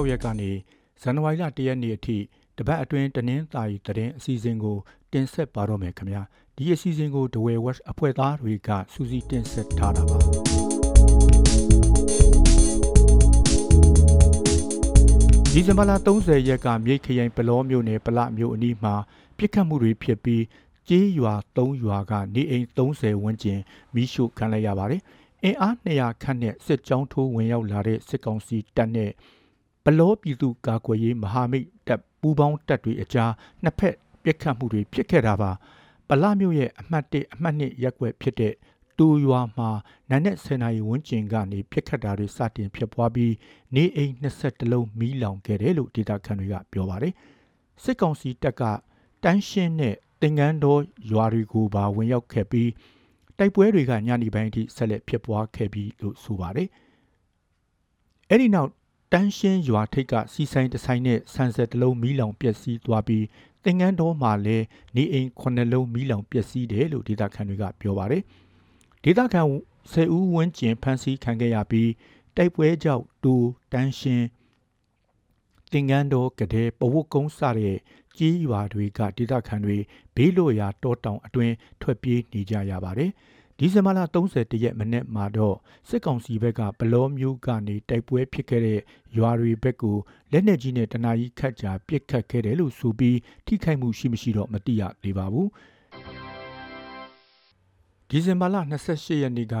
26ရက်ကနေဇန်နဝါရီလ1ရက်နေ့အထိတပတ်အတွင်းတနင်္သာရီသတင်းအစီအစဉ်ကို တင်ဆက်ပါတော့မယ်ခင်ဗျာဒီအစီအစဉ်ကို The Way Watch အဖွဲ့သားတွေကစူးစီးတင်ဆက်ထားတာပါဒီဇင်ဘာလ30ရက်ကမြိတ်ခရိုင်ပလောမျိုးနယ်ပလမျိုးအနီးမှာပြစ်ခတ်မှုတွေဖြစ်ပြီးကျေးရွာ3ရွာကနေအိမ်30ဝန်းကျင်မိရှုခံလိုက်ရပါတယ်အင်အား200ခန့်နဲ့စစ်ကြောင်းထိုးဝင်ရောက်လာတဲ့စစ်ကောင်စီတပ်နဲ့ ပလောပြည်သူကာကွယ်ရေးမဟာမိတ်တပ်ပူးပေါင်းတပ်တွေအကြားနှစ်ဖက်ပြစ်ခတ်မှုတွေဖြစ်ခဲ့တာပါပလမြို့ရဲ့အမှတ်1အမှတ်2ရက်ွက်ဖြစ်တဲ့တူရွာမှာနန်းနဲ့ဆယ်နာရီဝန်းကျင်ကနေပြစ်ခတ်တာတွေစတင်ဖြစ်ပွားပြီးနေအိမ်20လုံးမီးလောင်ခဲ့တယ်လို့ဒေတာခန်တွေကပြောပါတယ်စစ်ကောင်စီတပ်ကတန်းရှင်းတဲ့တင်ကန်းတော်ရွာတွေကိုပါဝင်ရောက်ခဲ့ပြီးတိုက်ပွဲတွေကညနေပိုင်းအထိဆက်လက်ဖြစ်ပွားခဲ့ပြီးလို့ဆိုပါတယ်။အဲ့ဒီနောက် တန်းရှင်းရွာထိပ်ကစီဆိုင်တဆိုင်နဲ့ဆန်ဆက်တလုံးမီးလောင်ပျက်စီးသွားပြီးသင်္ကန်းတော်မှာလည်းနေအိမ်ခုနှစ်လုံးမီးလောင်ပျက်စီးတယ်လို့ဒေသခံတွေကပြောပါတယ်။ဒေသခံဆယ်ဦးဝန်းကျင်ဖမ်းဆီးခံခဲ့ရပြီးတိုက်ပွဲကြောင့်တူတန်းရှင်းသင်္ကန်းတော်ကတဲ့ပဝုတ်ကုန်းစတဲ့ကြေးရွာတွေကဒေသခံတွေဘေးလွတ်ရာတောတောင်အတွင်းထွက်ပြေးနေကြရပါတယ်။ ဒီဇင်ဘာလ31ရက်မနေ့မှာတော့စစ်ကောင်စီဘက်ကဘလောမျိုးကနေတိုက်ပွဲဖြစ်ခဲ့တဲ့ရွာတွေဘက်ကိုလက်နက်ကြီးနဲ့တနအီခတ်ကြာပစ်ခတ်ခဲ့တယ်လို့ဆိုပြီးထိခိုက်မှုရှိမရှိတော့မသိရသေးပါဘူး။ ဒီဇင်ဘာလ28ရက်နေ့က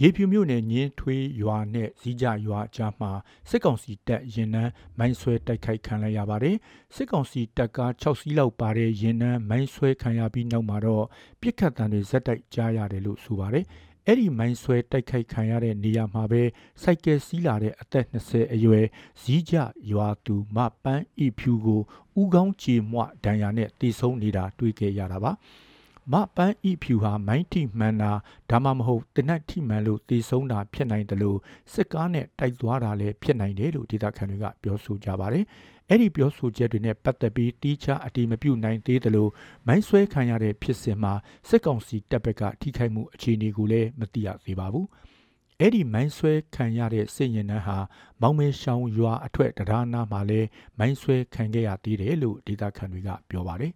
ရေဖြူမြို့နယ်ညင်းထွေးရွာနဲ့ဇီးကြရွာကြားမှာစစ်ကောင်စီတပ်ရင်နှန်းမိုင်းဆွဲတိုက်ခိုက်ခံလိုက်ရပါတယ်။စစ်ကောင်စီတပ်က6စီးလောက်ပါတဲ့ရင်နှန်းမိုင်းဆွဲခံရပြီးနောက်မှာတော့ပြစ်ခတ်တံတွေဇက်တိုက်ကြားရတယ်လို့ဆိုပါတယ်။အဲ့ဒီမိုင်းဆွဲတိုက်ခိုက်ခံရတဲ့နေရာမှာပဲစိုက်ကယ်စီးလာတဲ့အသက်20အရွယ်ဇီးကြရွာသူမပန်းဤဖြူကိုဥကောင်းကြေမွဒဏ်ရာနဲ့တီဆုံးနေတာတွေ့ခဲ့ရတာပါ။ မပန်းဤဖြူဟာမိုင်းထိမှန်တာဒါမှမဟုတ်တနက်ထိမှန်လို့တေဆုံးတာဖြစ်နိုင်တယ်လို့စစ်ကားနဲ့တိုက်သွားတာလည်းဖြစ်နိုင်တယ်လို့ဒေသခံတွေကပြောဆိုကြပါတယ်။အဲ့ဒီပြောဆိုချက်တွေနဲ့ပတ်သက်ပြီးတီးခြားအတိမပြုနိုင်သေးတယ်လို့မိုင်းဆွဲခံရတဲ့ဖြစ်စဉ်မှာစစ်ကောင်စီတပ်ဘက်ကထိခိုက်မှုအခြေအနေကိုလည်းမသိရသေးပါဘူး။အဲ့ဒီမိုင်းဆွဲခံရတဲ့စစ်ရင်နှန်းဟာမောင်မဲရှောင်းရွာအထွတ်တရားနာမှာလဲမိုင်းဆွဲခံခဲ့ရသေးတယ်လို့ဒေသခံတွေကပြောပါတယ်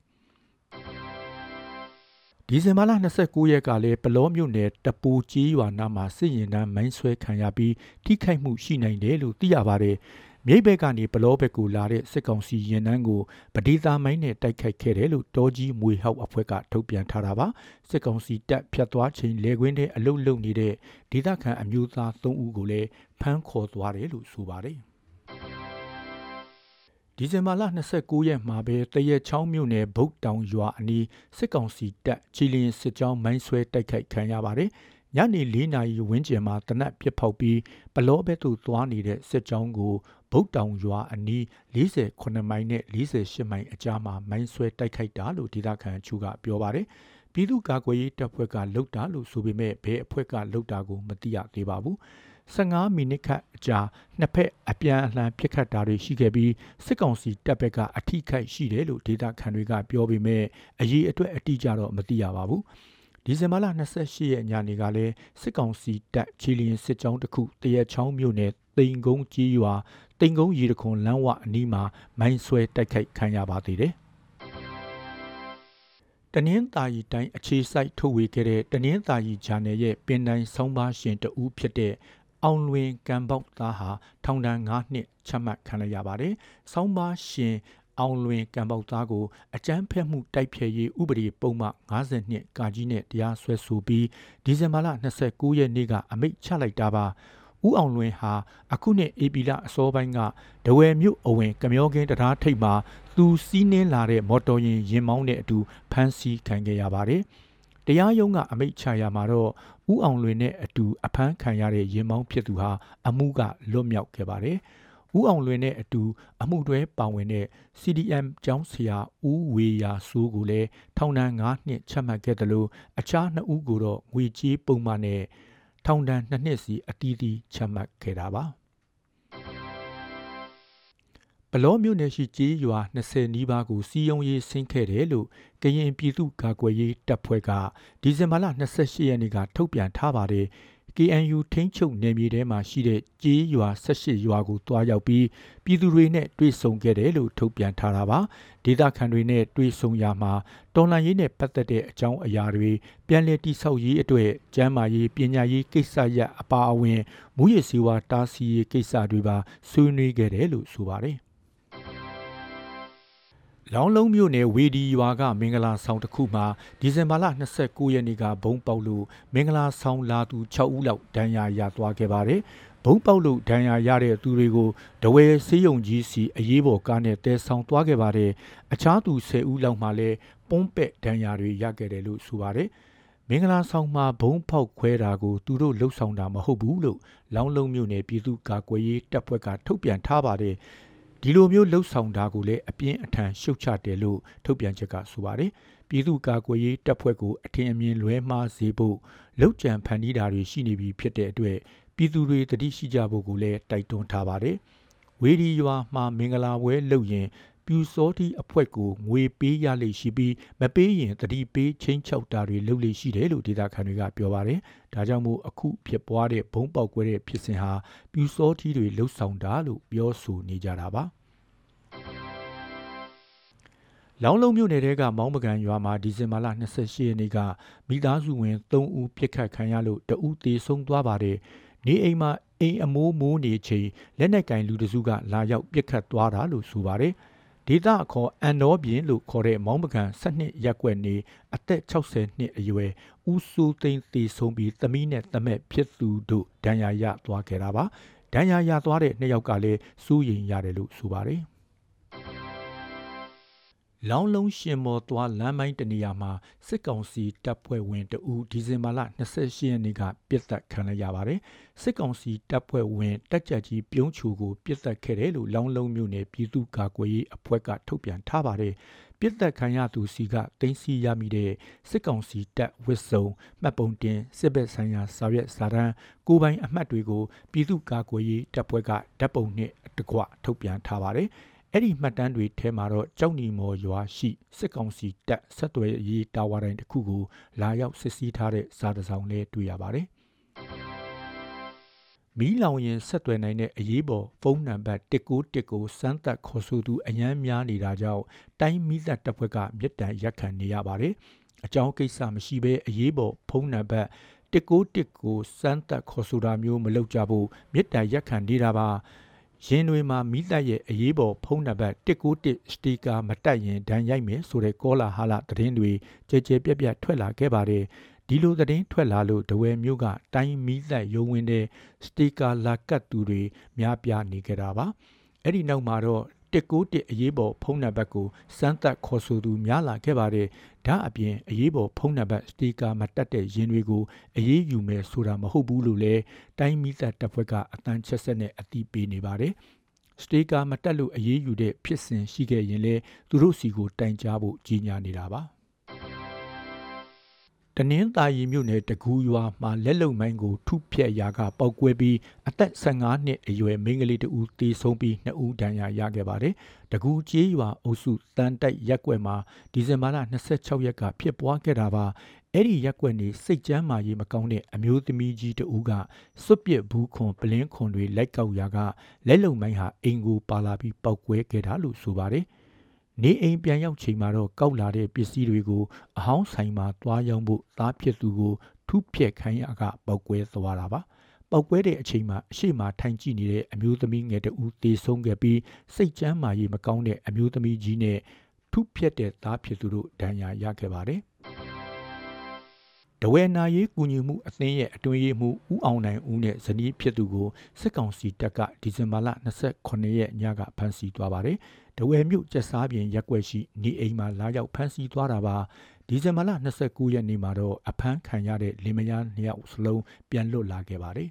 ဒီဇင်ဘာလ29ရက်ကလည်းပလောမြို့နယ်တပူကြီးရွာနာမှာစစ်ရင်တန်းမိုင်းဆွဲခံရပြီးထိခိုက်မှုရှိနိုင်တယ်လို့သိရပါတယ်။မြိတ်ဘက်ကနေပလောဘက်ကိုလာတဲ့စစ်ကောင်စီရင်တန်းကိုပဒေသာမိုင်းနဲ့တိုက်ခိုက်ခဲ့တယ်လို့တောကြီးမွေဟောက်အဖွဲ့ကထုတ်ပြန်ထားတာပါ။စစ်ကောင်စီတပ်ဖြတ်သွားချိန်လေကွင်းထဲအလုတ်လုံနေတဲ့ဒေသခံအမျိုးသား3ဦးကိုလည်းဖမ်းခေါ်သွားတယ်လို့ဆိုပါတယ်။ ဒီဇင်ဘာလ29ရက်မှာပဲတရက်ချောင်းမြို့နယ်ဗုတ်တောင်ရွာအနီးစစ်ကောင်စီတပ်ချီလင်းစစ်ကြောင်းမိုင်းဆွဲတိုက်ခိုက်ခံရပါတယ်။ညနေ၄နာရီဝန်းကျင်မှာတနက်ပြစ်ဖောက်ပြီးပလောဘက်သို့သွားနေတဲ့စစ်ကြောင်းကိုဗုတ်တောင်ရွာအနီး48မိုင်နဲ့48မိုင်အကြားမှာမိုင်းဆွဲတိုက်ခိုက်တာလို့ဒေသခံချူကပြောပါတယ်။ပြည်သူ့ကာကွယ်ရေးတပ်ဖွဲ့ကလှုပ်တာလို့ဆိုပေမဲ့ဘယ်အဖွဲ့ကလှုပ်တာကိုမသိရသေးပါဘူး။ 15မိနစ်ခန့်အကြာနှစ်ဖက်အပြန်အလှန်ပစ်ခတ်တာတွေရှိခဲ့ပြီးစစ်ကောင်စီတပ်ဘက်ကအထိခိုက်ရှိတယ်လို့ဒေတာခန်တွေကပြောပေမဲ့အရေးအတွက်အတိအကျတော့မသိရပါဘူးဒီဇင်ဘာလ28ရက်ညနေကလည်းစစ်ကောင်စီတပ်ချီလျင်စစ်ကြောင်းတစ်ခုတရက်ချောင်းမြို့နယ်တိန်ကုန်းကြီးရွာတိန်ကုန်းရေတခွန်လမ်းဝအနီးမှာမိုင်းဆွဲတိုက်ခိုက်ခံရပါသေးတယ်တနင်္သာရီတိုင်းအခြေစိုက်ထုတ်ဝေခဲ့တဲ့တနင်္သာရီဂျာနယ်ရဲ့ပင်တိုင်းဆောင်းပါရှင်တဦးဖြစ်တဲ့ အောင်လွင်ကံပေါက်သားဟာထောင်ဒဏ်9နှစ်ချမှတ်ခံရပါတယ်။ဆောင်းပါရှင်အောင်လွင်ကံပေါက်သားကိုအကြမ်းဖက်မှုတိုက်ဖျက်ရေးဥပဒေပုံမှ52ကာကြီးနဲ့တရားစွဲဆိုပြီးဒီဇင်ဘာလ29ရက်နေ့ကအမိန့်ချလိုက်တာပါ။ဦးအောင်လွင်ဟာအခုနှစ်ဧပြီလအစောပိုင်းကဒဝယ်မြို့အဝင်ကမျောကင်းတရားထိပ်မှာသူစီးနင်းလာတဲ့မော်တော်ယာဉ်ရင်မောင်းတဲ့အတူဖမ်းဆီးခံခဲ့ရပါတယ်။ တရားရုံးကအမိန့်ချရမှာတော့ဦးအောင်လွင်နဲ့အတူအဖမ်းခံရတဲ့ရင်မောင်းဖြစ်သူဟာအမှုကလွတ်မြောက်ခဲ့ပါတယ်။ဦးအောင်လွင်နဲ့အတူအမှုတွဲပါဝင်တဲ့ CDM ကျောင်းဆရာဦးဝေယာစိုးကိုလည်းထောင်ဒဏ်9နှစ်ချမှတ်ခဲ့တယ်လို့အခြား2ဦးကိုတော့ငွေကြေးပုံမှန်နဲ့ထောင်ဒဏ်2နှစ်စီအတီးတီးချမှတ်ခဲ့တာပါ။ လောမြို့နယ်ရှိကြေးရွာ20နီးပါးကိုစီယုံရေးဆင်းခဲ့တယ်လို့ကရင်ပြည်သူ့ကာကွယ်ရေးတပ်ဖွဲ့ကဒီဇင်ဘာလ28ရက်နေ့ကထုတ်ပြန်ထားပါတယ် KNU ထိန်းချုပ်နယ်မြေထဲမှာရှိတဲ့ကြေးရွာ18ရွာကိုတွားရောက်ပြီးပြည်သူတွေနဲ့တွေ့ဆုံခဲ့တယ်လို့ထုတ်ပြန်ထားတာပါဒေသခံတွေနဲ့တွေ့ဆုံရမှာတော်လှန်ရေးနဲ့ပတ်သက်တဲ့အကြောင်းအရာတွေပြန်လည်တိဆောက်ရေးအတွက်ကျန်းမာရေးပညာရေးကိစ္စရပ်အပါအဝင်မူရစီဝါတားဆီးရေးကိစ္စတွေပါဆွေးနွေးခဲ့တယ်လို့ဆိုပါတယ် လောင်းလုံးမြို့နယ်ဝေဒီရွာကမင်္ဂလာဆောင်တစ်ခုမှာဒီဇင်ဘာလ29ရက်နေ့ကဘုံပေါက်လို့မင်္ဂလာဆောင်လာသူ6ဦးလောက်ဒဏ်ရာရသွားခဲ့ပါတယ်။ဘုံပေါက်လို့ဒဏ်ရာရတဲ့သူတွေကိုဒဝဲစေးရုံကြီးစီအရေးပေါ်ကားနဲ့တဲဆောင်သွားခဲ့ပါတယ်။အခြားသူ10ဦးလောက်မှလည်းပုံးပဲ့ဒဏ်ရာတွေရခဲ့တယ်လို့ဆိုပါတယ်။မင်္ဂလာဆောင်မှာဘုံဖောက်ခွဲတာကိုသူတို့လှုပ်ဆောင်တာမဟုတ်ဘူးလို့လောင်းလုံးမြို့နယ်ပြည်သူ့ကာကွယ်ရေးတပ်ဖွဲ့ကထုတ်ပြန်ထားပါတယ်။ ဒီလိုမျိုးလှုပ်ဆောင်တာကိုလည်းအပြင်းအထန်ရှုတ်ချတယ်လို့ထုတ်ပြန်ချက်ကဆိုပါတယ်ပြည်သူ့ကာကွယ်ရေးတပ်ဖွဲ့ကိုအထင်အမြင်လွဲမှားစေဖို့လောက်ကြံဖန်တီးတာတွေရှိနေပြီဖြစ်တဲ့အတွက်ပြည်သူတွေတတိရှိကြဖို့ကိုလည်းတိုက်တွန်းထားပါတယ်ဝေဒီရွာမှာမင်္ဂလာပွဲလုပ်ရင် ပြူစောတိအဖွဲ့ကိုငွေပေးရလိမ့်ရှိပြီးမပေးရင်တတိပေးချင်းချောက်တာတွေလုပ်လိမ့်ရှိတယ်လို့ဒေတာခန်တွေကပြောပါတယ်။ဒါကြောင့်မို့အခုဖြစ်ပွားတဲ့ဘုံပေါက်ကွဲတဲ့ဖြစ်စဉ်ဟာပြူစောတိတွေလှုပ်ဆောင်တာလို့ပြောဆိုနေကြတာပါ။လောင်းလုံးမြို့နယ်တဲကမောင်းပကံရွာမှာဒီဇင်ဘာလ28ရက်နေ့ကမိသားစုဝင်3ဦးပြစ်ခတ်ခံရလို့တဦးသေဆုံးသွားပါတယ်။နေအိမ်မှာအိမ်အမိုးမိုးနေချိန်လက်နက်ကင်လူတစုကလာရောက်ပြစ်ခတ်သွားတာလို့ဆိုပါတယ်။ ဒေသအခေါ်အန်တော်ပြင်လို့ခေါ်တဲ့မောင်းပကံ12ရက်ွက်နေအသက်60နှစ်အရွယ်ဦးစိုးသိန်းသေဆုံးပြီးသမီးနဲ့သမက်ဖြစ်သူတို့ဒဏ်ရာရသွားခဲ့တာပါ။ဒဏ်ရာရသွားတဲ့နှစ်ယောက်ကလည်းစိုးရိမ်ရတယ်လို့ဆိုပါတယ်။ လောင်းလုံးရှင်မော်သွားလမ်းမိုင်းတနေရာမှာစစ်ကောင်စီတပ်ဖွဲ့ဝင်တဦးဒီဇင်ဘာလ28ရက်နေ့ကပြစ်တက်ခံရပါတယ်။စစ်ကောင်စီတပ်ဖွဲ့ဝင်တက်ကြကြီးပြုံးချူကိုပြစ်တက်ခဲ့တယ်လို့လောင်းလုံးမြို့နယ်ပြည်သူ့ကာကွယ်ရေးအဖွဲ့ကထုတ်ပြန်ထားပါတယ်။ပြစ်တက်ခံရသူစီကတင်းစီရမိတဲ့စစ်ကောင်စီတပ်ဝစ်စုံမှတ်ပုံတင်စစ်ဘက်ဆိုင်ရာစာရွက်စာတမ်းကိုပိုင်အမှတ်တွေကိုပြည်သူ့ကာကွယ်ရေးတပ်ဖွဲ့ကဓာတ်ပုံနဲ့တကွထုတ်ပြန်ထားပါတယ်။ အဲ့ဒီမှတ်တမ်းတွေထဲမှာတော့ကြောက်နီမော်ရွာရှိစစ်ကောင်စီတပ်ဆက်သွယ်ရေးတာဝါတိုင်းတစ်ခုကိုလာရောက်စစ်ဆေးထားတဲ့စာတစောင်လေးတွေ့ရပါတယ်။မီးလောင်ရင်ဆက်သွယ်နိုင်တဲ့အရေးပေါ်ဖုန်းနံပါတ်1919စမ်းသပ်ခေါ်ဆိုသူအရန်များနေတာကြောင့်တိုင်းမီးသတ်တပ်ဖွဲ့ကမြစ်တံရက်ခံနေရပါတယ်။အကြောင်းကိစ္စမရှိဘဲအရေးပေါ်ဖုန်းနံပါတ်1919စမ်းသပ်ခေါ်ဆိုတာမျိုးမလုပ်ကြဖို့မြစ်တံရက်ခံနေတာပါ။ ရင်တွေမှာမိသက်ရဲ့အရေးပေါ်ဖုန်းနံပါတ်191စတီကာမတက်ရင်ဒဏ်ရိုက်မယ်ဆိုတဲ့ကောလာဟာလသတင်းတွေကြဲကြဲပြက်ပြက်ထွက်လာခဲ့ပါတယ်ဒီလိုသတင်းထွက်လာလို့ဒဝဲမျိုးကတိုင်းမီးသက်ရုံဝင်တဲ့စတီကာလာကတ်သူတွေများပြားနေကြတာပါအဲ့ဒီနောက်မှာတော့ 191အရေးပေါ်ဖုန်းနံပါတ်ကိုစမ်းသပ်ခေါ်ဆိုသူများလာခဲ့ပါတယ်။ဒါအပြင်အရေးပေါ်ဖုန်းနံပါတ်စတီကာမတက်တဲ့ရင်းတွေကိုအရေးယူမယ်ဆိုတာမဟုတ်ဘူးလို့လည်းတိုင်းမီသက်တပ်ဖွဲ့ကအတန်းချက်ဆက်နဲ့အတိပေးနေပါတယ်။စတေကာမတက်လို့အရေးယူတဲ့ဖြစ်စဉ်ရှိခဲ့ရင်လည်းသူတို့စီကိုတိုင်ကြားဖို့ကြီးညာနေတာပါ။ တနင်္သာရီမြို့နယ်တကူရွာမှာလက်လုံမိုင်းကိုထုဖြက်ရာကပောက်ကွဲပြီးအသက်15နှစ်အရွယ်မိန်းကလေးတဦးတေဆုံးပြီး2ဦးဒဏ်ရာရခဲ့ပါတယ်။တကူကျေးရွာအုပ်စုတန်တိုက်ရက်ကွက်မှာဒီဇင်ဘာလ26ရက်ကဖြစ်ပွားခဲ့တာပါ။အဲ့ဒီရက်ကွက်နေစိတ်ကြမ်းမာရေးမကောင်းတဲ့အမျိုးသမီးကြီးတဦးကစွတ်ပစ်ဘူးခွန်ပလင်းခွန်တွေလိုက်ကောက်ရာကလက်လုံမိုင်းဟာအိမ်ကိုပါလာပြီးပောက်ကွဲခဲ့တာလို့ဆိုပါတယ်။ နေအိမ်ပြန်ရောက်ချိန်မှာတော့ကောက်လာတဲ့ပစ္စည်းတွေကိုအဟောင်းဆိုင်မှာသွားရောက်ဖို့သားဖြစ်သူကိုထုဖြက်ခိုင်းရကပောက်ကွဲသွားတာပါပောက်ကွဲတဲ့အချိန်မှာအရှိမထိုင်ကြည့်နေတဲ့အမျိုးသမီးငယ်တဦးသေဆုံးခဲ့ပြီးစိတ်ကြမ်းမာရေးမကောင်းတဲ့အမျိုးသမီးကြီးနဲ့ထုဖြက်တဲ့သားဖြစ်သူတို့ဒဏ်ရာရခဲ့ပါတယ် တဝဲနာရေးကူညီမှုအသင်းရဲ့အတွင်းရေးမှူးဦးအောင်နိုင်ဦးနဲ့ဇနီးဖြစ်သူကိုစစ်ကောင်စီတပ်ကဒီဇင်ဘာလ28ရက်ညကဖမ်းဆီးသွားပါတယ်။ဒဝဲမြို့ကျက်စားပြင်ရက်ွက်ရှိနေအိမ်မှာလာရောက်ဖမ်းဆီးသွားတာပါဒီဇင်ဘာလ29ရက်နေ့မှာတော့အဖမ်းခံရတဲ့လင်မယားနှစ်ယောက်စလုံးပြန်လွတ်လာခဲ့ပါတယ်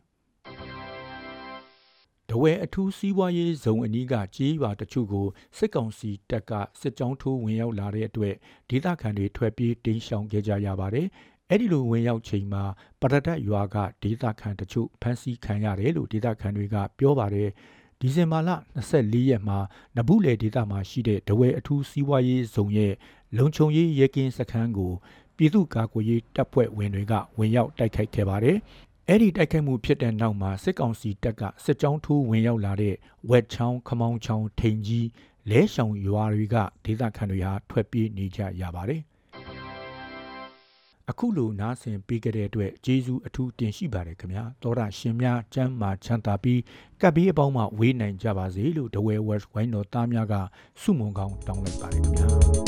တဝဲအထူးစီးပွားရေးဇုံအနီးကကြေးရွာတချို့ကိုစစ်ကောင်စီတပ်ကစစ်ကြောင်းထိုးဝင်ရောက်လာတဲ့အတွက်ဒေသခံတွေထွက်ပြေးတိမ်းရှောင်ခဲ့ကြရပါတယ်။ အဲ့ဒီလိုဝင်ရောက်ချိန်မှာပရဒတ်ရွာကဒေသခံတချို့ဖမ်းဆီးခံရတယ်လို့ဒေသခံတွေကပြောပါတယ်။ဒီဇင်ဘာလ24ရက်မှာနဘူးလေဒေသမှာရှိတဲ့ဒဝဲအထူးစီးပွားရေးဇုံရဲ့လုံခြုံရေးရဲကင်းစခန်းကိုပြည်သူ့ကာကွယ်ရေးတပ်ဖွဲ့ဝင်တွေကဝင်ရောက်တိုက်ခိုက်ခဲ့ပါတယ်။အဲ့ဒီတိုက်ခိုက်မှုဖြစ်တဲ့နောက်မှာစစ်ကောင်စီတပ်ကစစ်ကြောင်းထိုးဝင်ရောက်လာတဲ့ဝက်ချောင်းခမောင်းချောင်းထိန်ကြီးလဲရှောင်ရွာတွေကဒေသခံတွေဟာထွက်ပြေးနေကြရပါတယ် အခုလိုနားဆင်ပေးကြတဲ့အတွက်ကျေးဇူးအထူးတင်ရှိပါတယ်ခင်ဗျာသောတာရှင်များကျမ်းမာချမ်းသာပြီးကပ်ပြီးအပေါင်းမှဝေးနိုင်ကြပါစေလို့ဒဝဲဝက်ဝိုင်းတော်သားများကဆုမွန်ကောင်းတောင်းလိုက်ပါတယ်ခင်ဗျာ